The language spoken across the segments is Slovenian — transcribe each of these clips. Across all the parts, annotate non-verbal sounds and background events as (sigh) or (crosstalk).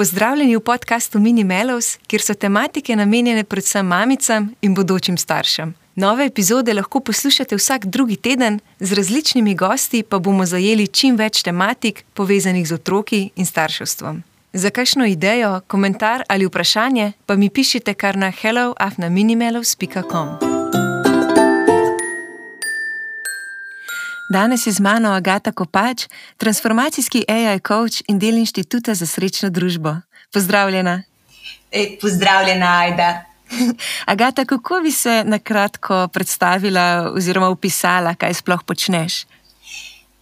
Pozdravljeni v podkastu Mini Melos, kjer so tematike namenjene predvsem mamicam in bodočim staršem. Nove epizode lahko poslušate vsak drugi teden, z različnimi gosti pa bomo zajeli čim več tematik povezanih z otroki in starševstvom. Za kakšno idejo, komentar ali vprašanje pa mi pišite kar na helloafnaminimelos.com. Danes je z mano Agata Kopač, transformacijski AI coach in del Inštituta za srečno družbo. Pozdravljena. E, pozdravljena, Aida. (laughs) Agata, kako bi se na kratko predstavila oziroma opisala, kaj sploh počneš?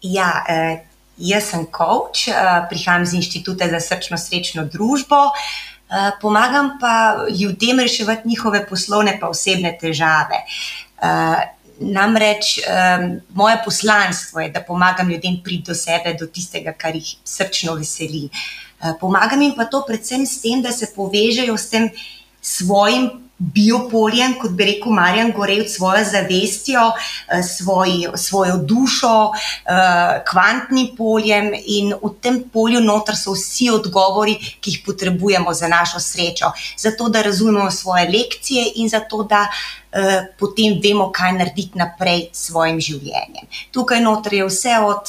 Ja, eh, jaz sem coach, eh, prihajam iz Inštituta za srčno srečno družbo. Eh, pomagam pa ljudem reševati njihove poslovne in osebne težave. Eh, Namreč um, moje poslanstvo je, da pomagam ljudem priti do sebe, do tistega, kar jih srčno veseli. Uh, pomagam jim pa to predvsem s tem, da se povežejo s tem svojim biopoljem, kot bi rekel Marjan Gorev, svojo zavestjo, eh, svoj, svojo dušo, eh, kvantnim poljem in v tem polju noter so vsi odgovori, ki jih potrebujemo za našo srečo, zato da razumemo svoje lekcije in zato da eh, potem vemo, kaj narediti naprej s svojim življenjem. Tukaj noter je vse od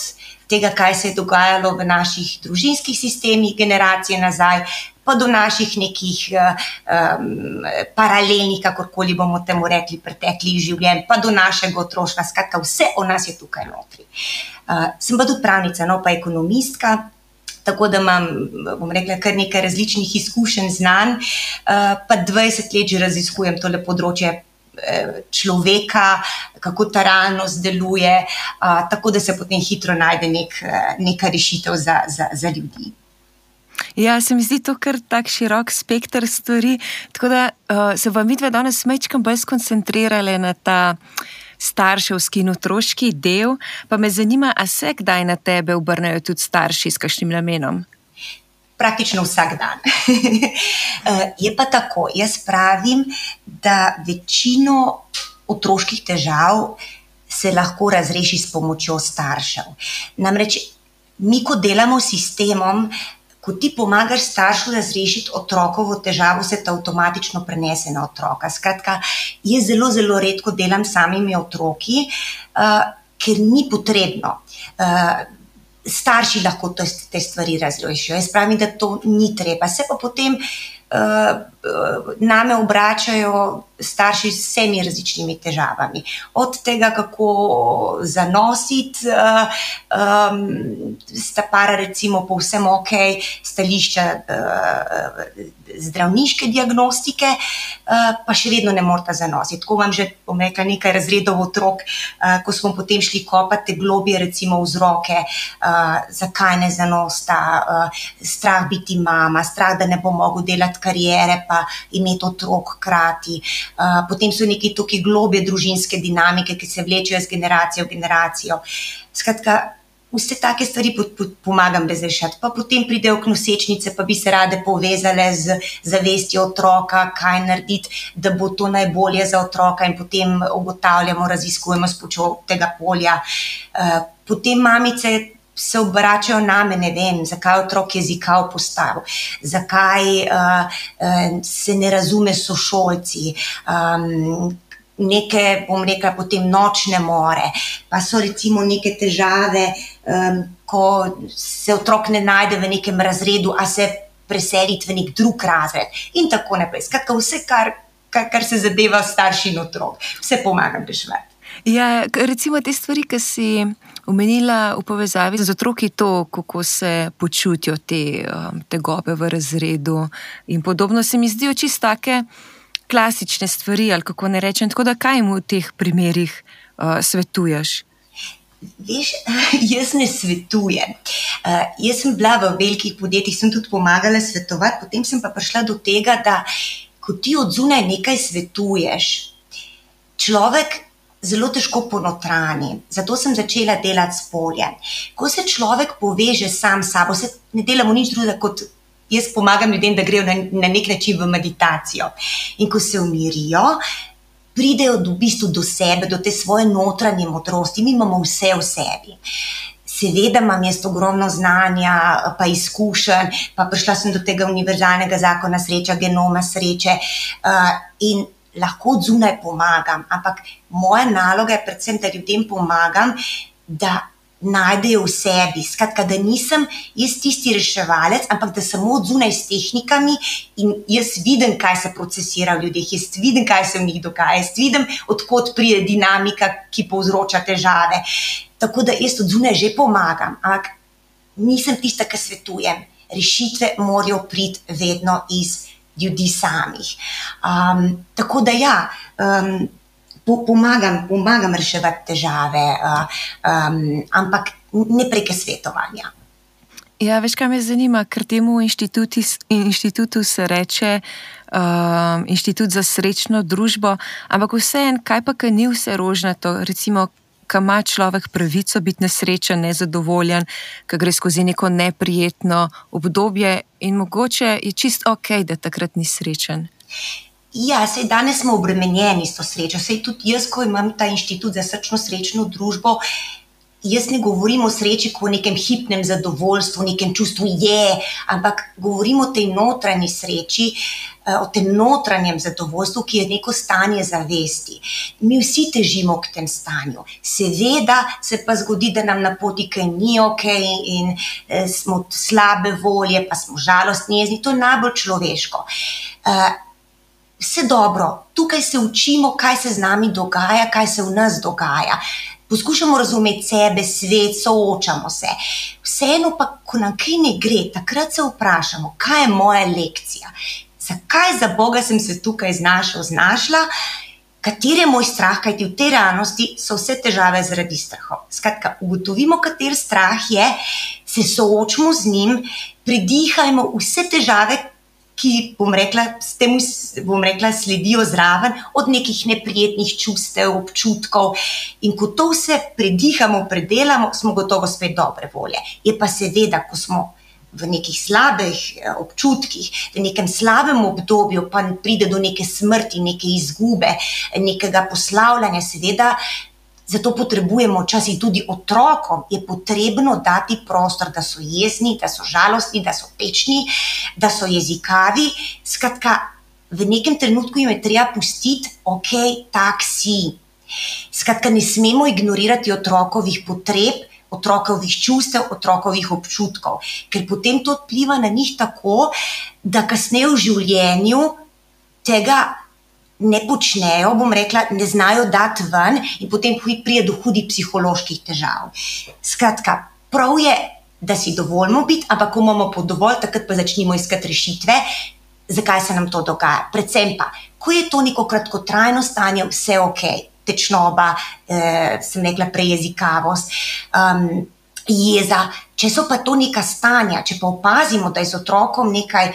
tega, kaj se je dogajalo v naših družinskih sistemih, generacije nazaj, pa do naših nekih um, paralelnih, kakorkoli bomo temu rekli, preteklih življenj, pa do našega otroštva. Skratka, vse o nas je tukaj notri. Uh, sem pa tudi pravnica, no pa ekonomistka. Tako da imam, bom rekla, kar nekaj različnih izkušenj, znanj, pa 20 let že raziskujem tole področje človeka, kako ta realnost deluje, tako da se potem hitro najde nek, neka rešitev za, za, za ljudi. Ja, se mi zdi to kar tako širok spektr stvari. Tako da uh, se vam vidve danes mečkam bolj skoncentrirali na ta starševski in otroški del. Pa me zanima, a se kdaj na tebe obrnejo tudi starši s kakšnim namenom? Praktično vsak dan. (laughs) Eh, je pa tako, jaz pravim, da večino otroških težav se lahko razreši s pomočjo staršev. Namreč mi, ko delamo s sistemom, ko ti pomagaš staršu razrešiti otrokovo težavo, se ta avtomatično prenese na otroka. Skratka, jaz zelo, zelo redko delam s samimi otroki, uh, ker ni potrebno. Uh, starši lahko te, te stvari razrešijo. Jaz pravim, da to ni treba. Se pa potem uh, name obračajo starši s vsemi različnimi težavami. Od tega, kako zanositi, um, sta para, recimo, povsem ok, stališča uh, zdravniške diagnostike, uh, pa še vedno ne morata zanositi. Tako vam že pomekla nekaj razredov otrok, uh, ko smo potem šli kopati globije, recimo vzroke, uh, zakaj ne zanosta, uh, strah biti mama, strah, da ne bo mogel delati karijere, pa imeti otrok hkrati. Uh, potem so neki tukaj globje družinske dinamike, ki se vlečejo z generacijo v generacijo. Skratka, vse take stvari pomagam razrešiti. Pa potem pridejo k nosečnice, pa bi se rade povezale z zavestjo otroka, kaj narediti, da bo to najbolje za otroka, in potem ugotavljamo, raziskujemo s pomočjo tega polja. Potem mamice se obračajo na me, ne vem, zakaj otrok jezika postavil, zakaj uh, uh, se ne razume sošolci. Um, Neke, bom rekla, potem nočne more, pa so recimo neke težave, um, ko se otrok ne najde v nekem razredu, a se preseliti v nek drug razred, in tako naprej. Skratka, vse, kar, kar, kar se zadeva starši in otrok, vse pomagam reševati. Ja, recimo te stvari, ki si omenila v povezavi z otroki, to, kako se počutijo te um, tegobe v razredu in podobno, se mi zdijo čisto take klasične stvari, ali kako ne rečem. Tako da, kaj mu v teh primerih uh, svetuješ? Veš, (laughs) jaz ne svetujem. Uh, jaz sem bila v velikih podjetjih, sem tudi pomagala svetovati, potem sem pa prišla do tega, da ko ti od zunaj nekaj svetuješ, človek zelo težko ponotrani. Zato sem začela delati s poljem. Ko se človek poveže sam s sabo, se ne delamo nič drugega kot. Jaz pomagam ljudem, da grejo na, na nek način v meditacijo. In ko se umirijo, pridejo v bistvu do sebe, do te svoje notranje modrosti, mi imamo vse v sebi. Seveda imam jaz ogromno znanja, pa izkušenj, pa prišla sem do tega univerzalnega zakona sreča, genoma sreče uh, in lahko zunaj pomagam. Ampak moja naloga je predvsem, da ljudem pomagam, da najdejo v sebi. Skratka, da nisem jaz tisti reševalec, ampak da samo zunaj s tehnikami in jaz vidim, kaj se procesira v ljudeh, jaz vidim, kaj se v njih dogaja, jaz vidim, odkot pride dinamika, ki povzroča težave. Tako da jaz od zunaj že pomagam, ampak nisem tista, ki svetujem. Rešitve morajo priti vedno iz ljudi samih. Um, tako da ja. Um, pomagam, pomagam reševati težave, um, ampak ne preke svetovanja. Ja, veš, kaj me zanima, ker temu inštitutu se reče uh, Inštitut za srečno družbo, ampak vseeno, kaj pa, kaj ni vse rožnato, recimo, kaj ima človek pravico biti nesrečen, nezadovoljen, kaj gre skozi neko neprijetno obdobje in mogoče je čist ok, da takrat ni srečen. Ja, sej danes smo obremenjeni s to srečo. Sej tudi jaz, ko imam ta inštitut za srčno srečno družbo, jaz ne govorim o sreči kot o nekem hipnem zadovoljstvu, nekem čustvu je, ampak govorim o tej notranji sreči, eh, o tem notranjem zadovoljstvu, ki je neko stanje zavesti. Mi vsi težimo k tem stanju. Seveda se pa zgodi, da nam na poti kaj ni ok in eh, smo slabe volje, pa smo žalostni, jezni. To je najbolj človeško. Uh, vse dobro, tukaj se učimo, kaj se z nami dogaja, kaj se v nas dogaja. Poskušamo razumeti sebe, svet, soočamo se. Vseeno pa, ko nam kaj ne gre, takrat se vprašamo, kaj je moja lekcija, zakaj za Boga sem se tukaj znašel, znašla. Kateri je moj strah, kajti v tej realnosti so vse težave zaradi strahu. Skratka, ugotovimo, kater strah je, se soočimo z njim, pridihajmo vse težave, ki, bom rekla, s tem, bom rekla, sledijo zraven od nekih neprijetnih čustev, občutkov. In ko to vse predihamo, predelamo, smo gotovo spet dobre volje. Je pa seveda, ko smo. V nekih slabih eh, občutkih, v nekem slabem obdobju, pa pride do neke smrti, neke izgube, nekega poslavljanja, seveda, Zato potrebujemo včasih tudi otrokom, je potrebno dati prostor, da so jezni, da so žalostni, da so tečni, da so jezikavi. Skratka, v nekem trenutku jim je treba pustiti, ok, tak si. Skratka, ne smemo ignorirati otrokovih potreb, otrokovih čustev, otrokovih občutkov, ker potem to vpliva na njih tako, da kasneje v življenju tega ne počnejo, bom rekla, ne znajo dati ven, in potem pride do hudih psiholoških težav. Skratka, prav je, da si dovolimo biti, ampak ko imamo po dovolj, takrat pa začnemo iskati rešitve, zakaj se nam to dogaja. Predvsem pa, ko je to neko kratkotrajno stanje, vse ok, tečnoba, eh, sem rekla, prejezikavost. Um, Jeza, če so pa to neka stanja, če pa opazimo, da je z otrokom nekaj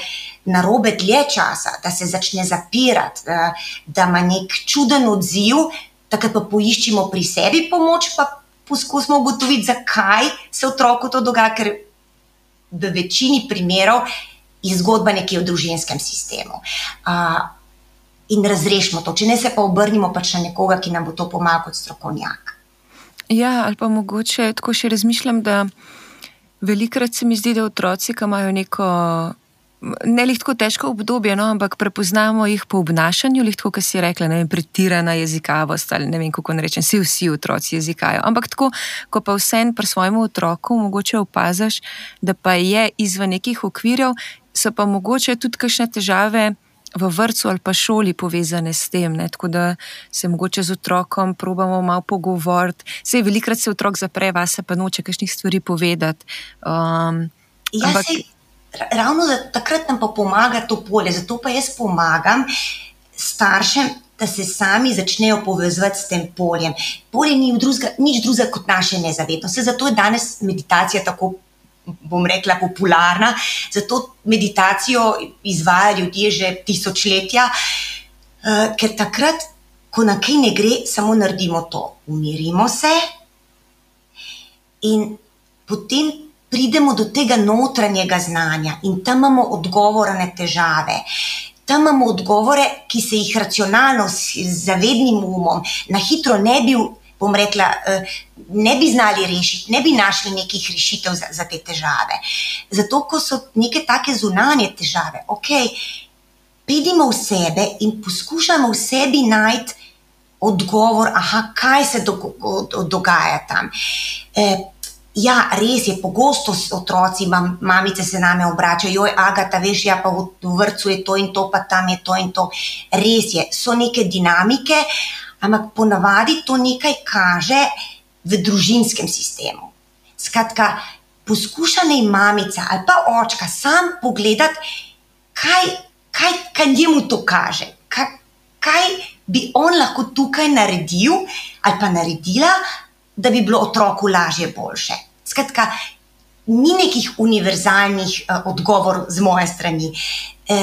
narobe dlje časa, da se začne zapirati, da, da ima nek čuden odziv, takrat pa poiščemo pri sebi pomoč, pa poskusimo ugotoviti, zakaj se otroku to dogaja, ker v večini primerov je zgodba nekje v družinskem sistemu. Uh, in razrešimo to, če ne se pa obrnimo pač na nekoga, ki nam bo to pomagal kot strokovnjak. Ja, ali pa mogoče tako še razmišljam, da velikrat se mi zdi, da otroci, ki imajo neko ne lahko težko obdobje, no, ampak prepoznamo jih po obnašanju, lahko, kar si rekla, ne vem, pretirana jezikavost ali ne vem, kako ne rečem, vsi, vsi otroci jezikajo. Ampak tako, ko pa vsem pri svojem otroku mogoče opaziš, da pa je izven nekih okvirjev, so pa mogoče tudi kakšne težave. V vrtu ali pa šoli povezane s tem, ne? tako da se mogoče z otrokom probamo malo pogovoriti. Sej velikrat se otrok zapre, vas pa noče kakšnih stvari povedati. Um, ja, ampak... sej, ravno da, takrat nam pa pomaga to polje. Zato pa jaz pomagam staršem, da se sami začnejo povezati s tem poljem. Polje ni drugega, nič drugega kot naše nezavednost. Zato je danes meditacija tako. Bom rekla, popularna, zato meditacijo izvajajo ljudje že tisočletja, uh, ker takrat, ko na kaj ne gre, samo naredimo to. Umirimo se in potem pridemo do tega notranjega znanja in tam imamo odgovore na težave. Tam imamo odgovore, ki se jih racionalno, z zavednim umom, na hitro ne bi, bom rekla, ne bi znali rešiti, ne bi našli nekih rešitev za, za te težave. Zato, ko so neke take zunanje težave, ok, pridimo v sebe in poskušamo v sebi najti odgovor, aha, kaj se do, do, dogaja tam. E, Ja, res je, pogosto otroci, mam, mamice se name obračajo, joj, agata, veš, ja, pa v vrtu je to in to, pa tam je to in to. Res je, so neke dinamike, ampak ponavadi to nekaj kaže v družinskem sistemu. Skratka, poskuša naj mamica ali pa očka sam pogledati, kaj, kaj, kaj njemu to kaže, kaj, kaj bi on lahko tukaj naredil ali pa naredila da bi bilo otroku lažje, boljše. Skratka, ni nekih univerzalnih uh, odgovorov z moje strani. E,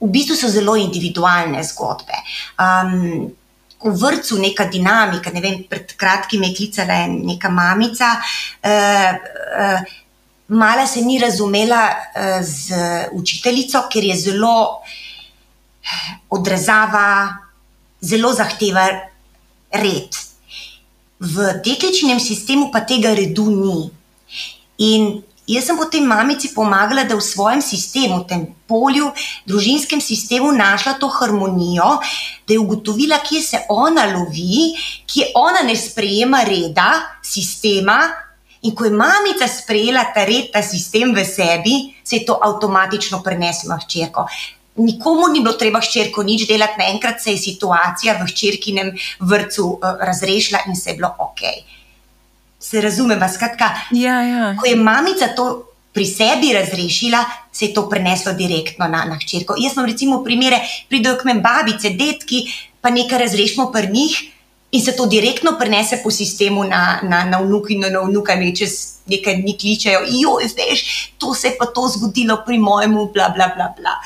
v bistvu so zelo individualne zgodbe. Um, v vrtu neka dinamika. Ne vem, pred kratkim je klicala neka mamica. Uh, uh, Mala se ni razumela uh, z učiteljico, ker je zelo odrezava, zelo zahteva red v dekličnem sistemu pa tega redu ni. In jaz sem potem mamici pomagala, da v svojem sistemu, v tem polju, družinskem sistemu, našla to harmonijo, da je ugotovila, kje se ona lovi, kje ona ne sprejema reda, sistema. In ko je mamica sprejela ta red, ta sistem v sebi, se je to avtomatično preneslo na hčerko nikomu ni bilo treba hčerko nič delati, naenkrat se je situacija v hčerkinem vrtu uh, razrešila in se je bilo ok. Se razumemo, skratka. Ja, ja. Ko je mamica to pri sebi razrešila, se je to preneslo direktno na, na hčerko. Jaz sem recimo primere, pridejo k meni babice, detki, pa nekaj razrešimo pri njih. In se to direktno prenese po sistemu na, na, na vnuki in na vnuka, in čez nekaj dni kličejo, joj, veš, to se je pa to zgodilo pri mojemu, bla, bla, bla. bla.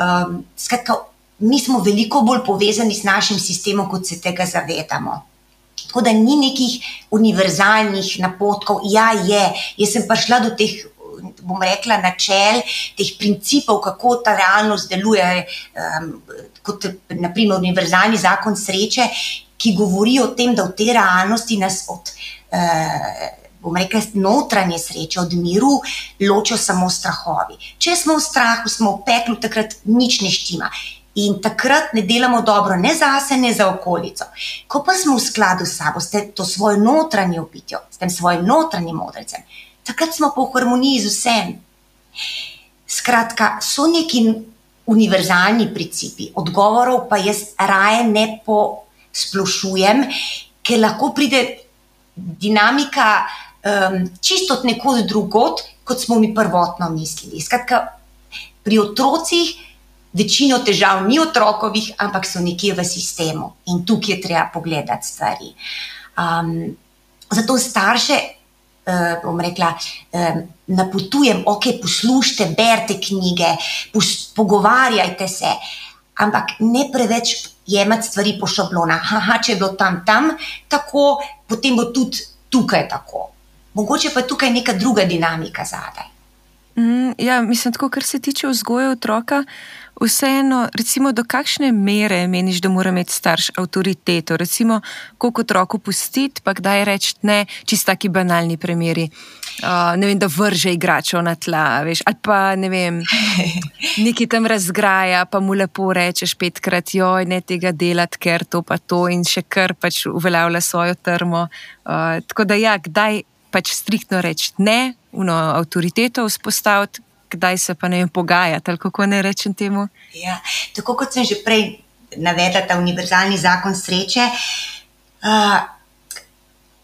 Um, skratka, mi smo veliko bolj povezani s našim sistemom, kot se tega zavedamo. Tako da ni nekih univerzalnih napotkov, ja, je. Jaz sem prišla do teh, bom rekla, načel, teh principov, kako ta realnost deluje, um, kot naprimer univerzalni zakon sreče, ki govori o tem, da v tej realnosti nas od, eh, bom rekel, notranje sreče, od miru, ločijo samo strahovi. Če smo v strahu, smo v peklu, takrat nič ne štima. In takrat ne delamo dobro, ne za sebe, ne za okolico. Ko pa smo v skladu s sabo, s to svojo notranjo bitjo, s tem svojim notranjim modrecem, takrat smo v harmoniji z vsem. Skratka, so neki univerzalni principi, odgovorov pa jaz raje ne po splošujem, ker lahko pride dinamika um, čisto od nekod drugot, kot smo mi prvotno mislili. Skratka, pri otrocih večino težav ni otrokovih, ampak so nekje v sistemu in tukaj je treba pogledati stvari. Um, zato starše. Uh, bom rekla, um, napotujem, ok, poslušajte, berite knjige, pogovarjajte se, ampak ne preveč jemati stvari po šablonah. Aha, če je bilo tam, tam tako, potem bo tudi tukaj tako. Mogoče pa je tukaj neka druga dinamika zadaj. Mm, ja, mislim, tako, kar se tiče vzgoja otroka. Vseeno, recimo, do kakšne mere meniš, da mora imeti starš avtoriteto, recimo, koliko otroku pustiti, pa kdaj reči ne, čisto taki banalni primeri. Uh, ne vem, da vrže igračo na tla, veš, ali pa ne vem, (laughs) nekaj tam razgraja, pa mu lepo rečeš petkrat, joj, ne tega delati, ker to pa to in še kar pač uveljavlja svojo termo. Uh, tako da, ja, kdaj pač striktno reči ne, uno avtoriteto vzpostaviti, kdaj se pa ne vem pogajati, ali kako ne rečem temu. Ja, tako kot sem že prej navedla, ta univerzalni zakon sreče. Uh,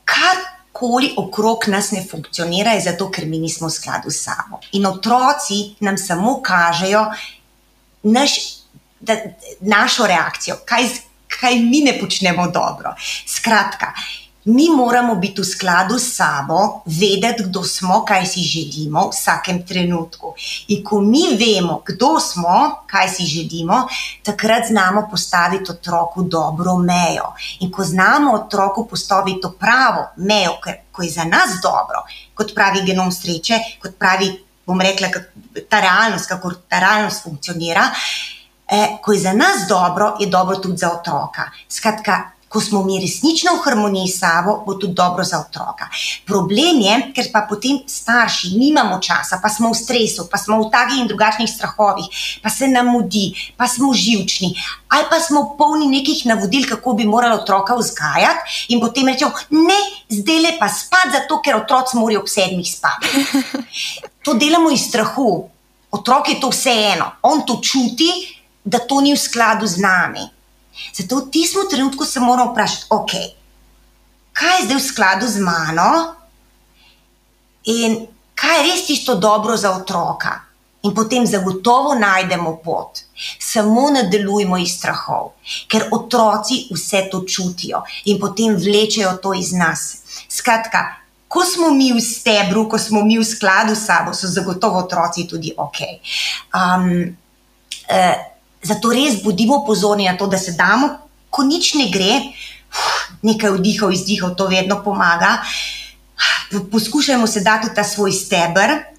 Karkoli okrog nas ne funkcionira, je zato, ker mi nismo v skladu s sabo. In otroci nam samo kažejo naš, da, našo reakcijo, kaj, kaj mi ne počnemo dobro. Skratka, Mi moramo biti v skladu s sabo, vedeti, kdo smo, kaj si želimo v vsakem trenutku. In ko mi vemo, kdo smo, kaj si želimo, takrat znamo postaviti otroku dobro mejo. In ko znamo otroku postaviti to pravo mejo, ki je za nas dobro, kot pravi genom sreče, kot pravi, bom rekla, ta realnost, kako ta realnost funkcionira. Eh, ko je za nas dobro, je dobro tudi za otroka. Skratka, ko smo mi resnično v harmoniji s sabo, bo tudi dobro za otroka. Problem je, ker pa potem starši nimamo časa, pa smo v stresu, pa smo v takih in drugačnih strahovih, pa se nam mudi, pa smo živčni, ali pa smo polni nekih navodil, kako bi morali otroka vzgajati, in potem rečemo, ne, zdaj le pa spati, zato ker otroci morajo ob sedmih spati. To delamo iz strahu. Otrok je to vseeno, on to čuti, da to ni v skladu z nami. Zato v tistem trenutku se moramo vprašati, okay, kaj je zdaj v skladu z mano in kaj je res tisto dobro za otroka. In potem zagotovo najdemo pot. Samo ne delujmo iz strahov, ker otroci vse to čutijo in potem vlečejo to iz nas. Skratka, ko smo mi v stebru, ko smo mi v skladu s sabo, so zagotovo otroci tudi ok. Um, eh, Zato res bodimo pozorni na to, da se damo, ko nič ne gre, nekaj vdihov, izdihov, to vedno pomaga. Poskušajmo se dati v ta svoj stebr,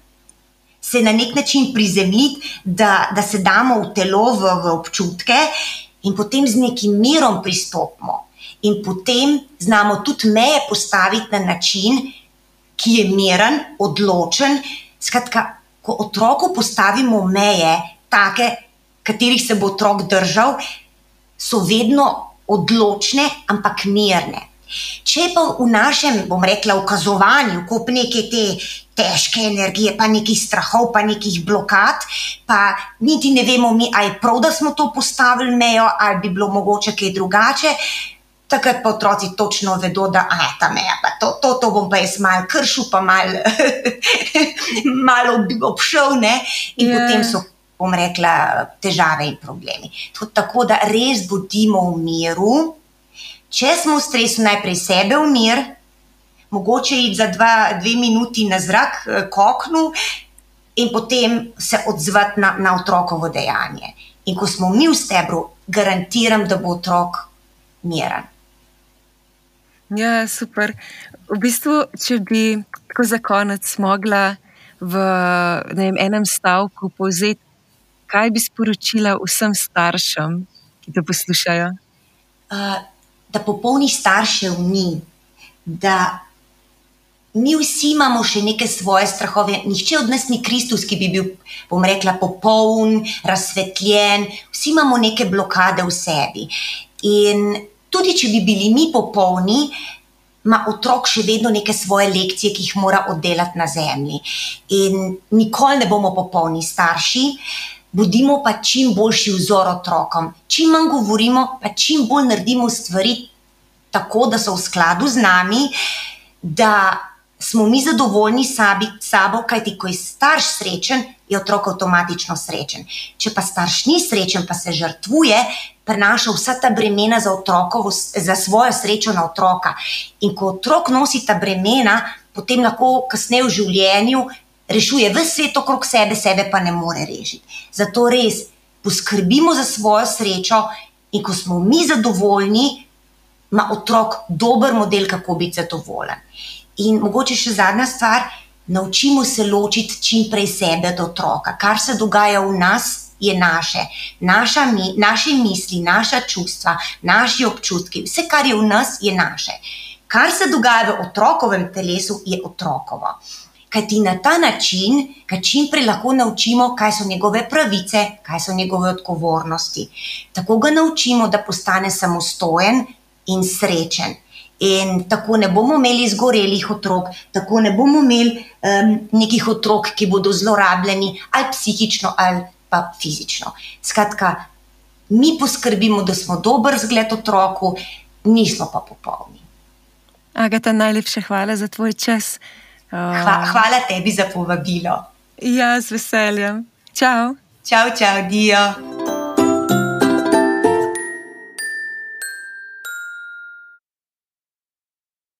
se na nek način prizemljiti, da, da se damo v telo, v, v občutke in potem z nekim mirom pristopimo. In potem znamo tudi meje postaviti na način, ki je miren, odločen. Skratka, ko otroku postavimo meje, take, katerih se bo otrok držal, so vedno odločne, ampak mirne. Če pa v našem, bom rekla, ukazovanju, kup neke te težke energije, pa nekih strahov, pa nekih blokad, pa niti ne vemo, mi, ali je prav, da smo to postavili mejo, ali bi bilo mogoče kaj drugače. Takrat pa otroci točno vedo, da je ta meja, pa to, to, to bom pa jaz malo kršil, pa malo (laughs) mal obšel, ne? in yeah. Ja. potem so bom rekla, težave in problemi. Tako da res bodimo v miru. Če smo v stresu, najprej sebe v mir, mogoče iti za dva, dve minuti na zrak, eh, koknu in potem se odzvati na, na otrokovo dejanje. In ko smo mi v stebru, garantiram, da bo otrok miren. Ja, super. V bistvu, če bi tako za konec mogla v vem, enem stavku povzeti kaj bi sporočila vsem staršem, ki to poslušajo? Uh, da popolni staršev ni, da mi vsi imamo še neke svoje strahove. Nihče od nas ni Kristus, ki bi bil, bom rekla, popoln, razsvetljen, vsi imamo neke blokade v sebi. In tudi, če bi bili mi popolni, ima otrok še vedno neke svoje lekcije, ki jih mora oddelati na zemlji. In nikoli ne bomo popolni starši. Bodimo pa čim boljši vzor otrokom. Čim manj govorimo, pa čim bolj naredimo stvari tako, da so v skladu z nami, da smo mi zadovoljni sabi, sabo, kajti ko je starš srečen, je otrok avtomatično srečen. Če pa starš ni srečen, pa se žrtvuje, prenaša vsa ta bremena za, otrokovo, za svojo srečo na otroka. In ko otrok nosi ta bremena, potem lahko kasneje v življenju rešuje vse svet okrog sebe, sebe pa ne more rešiti. Zato res poskrbimo za svojo srečo, in ko smo mi zadovoljni, ima otrok dober model, kako biti zadovoljen. In mogoče še zadnja stvar, naučimo se ločiti čim prej sebe od otroka. Kar se dogaja v nas, je naše, naša mi, naše misli, naša čustva, naši občutki, vse, kar je v nas, je naše. Kar se dogaja v otrokovem telesu, je otrokovo kajti na ta način ga čim prej lahko naučimo, kaj so njegove pravice, kaj so njegove odgovornosti. Tako ga naučimo, da postane samostojen in srečen. In tako ne bomo imeli zgorelih otrok, tako ne bomo imeli um, nekih otrok, ki bodo zlorabljeni ali psihično ali pa fizično. Skratka, mi poskrbimo, da smo dober zgled otroku, nismo pa popolni. Agata, najlepša hvala za tvoj čas. Hva, hvala tebi za povabilo. Ja, z veseljem. Čau. Čau, čau, Dio.